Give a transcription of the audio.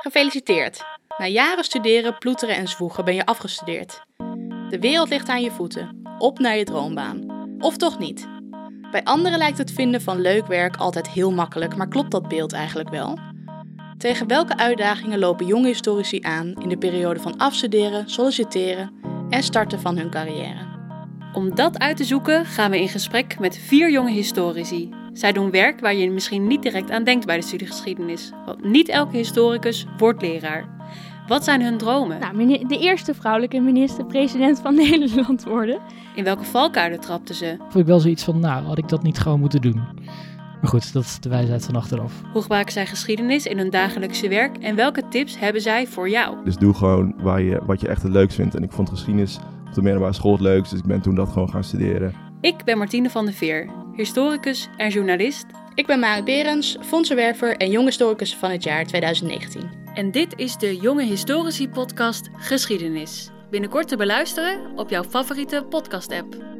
Gefeliciteerd! Na jaren studeren, ploeteren en zwoegen ben je afgestudeerd. De wereld ligt aan je voeten. Op naar je droombaan. Of toch niet? Bij anderen lijkt het vinden van leuk werk altijd heel makkelijk, maar klopt dat beeld eigenlijk wel? Tegen welke uitdagingen lopen jonge historici aan in de periode van afstuderen, solliciteren en starten van hun carrière? Om dat uit te zoeken gaan we in gesprek met vier jonge historici. Zij doen werk waar je misschien niet direct aan denkt bij de studiegeschiedenis. Want niet elke historicus wordt leraar. Wat zijn hun dromen? Nou, de eerste vrouwelijke minister-president van Nederland worden. In welke valkuilen trapten ze? Vond ik wel zoiets van, nou, had ik dat niet gewoon moeten doen. Maar goed, dat is de wijsheid van achteraf. Hoe gebruiken zij geschiedenis in hun dagelijkse werk en welke tips hebben zij voor jou? Dus doe gewoon waar je, wat je echt het leukst vindt. En ik vond geschiedenis op de middelbare school het leukst, dus ik ben toen dat gewoon gaan studeren. Ik ben Martine van der Veer, historicus en journalist. Ik ben Marit Berens, fondsenwerver en jong historicus van het jaar 2019. En dit is de Jonge Historici podcast Geschiedenis. Binnenkort te beluisteren op jouw favoriete podcast-app.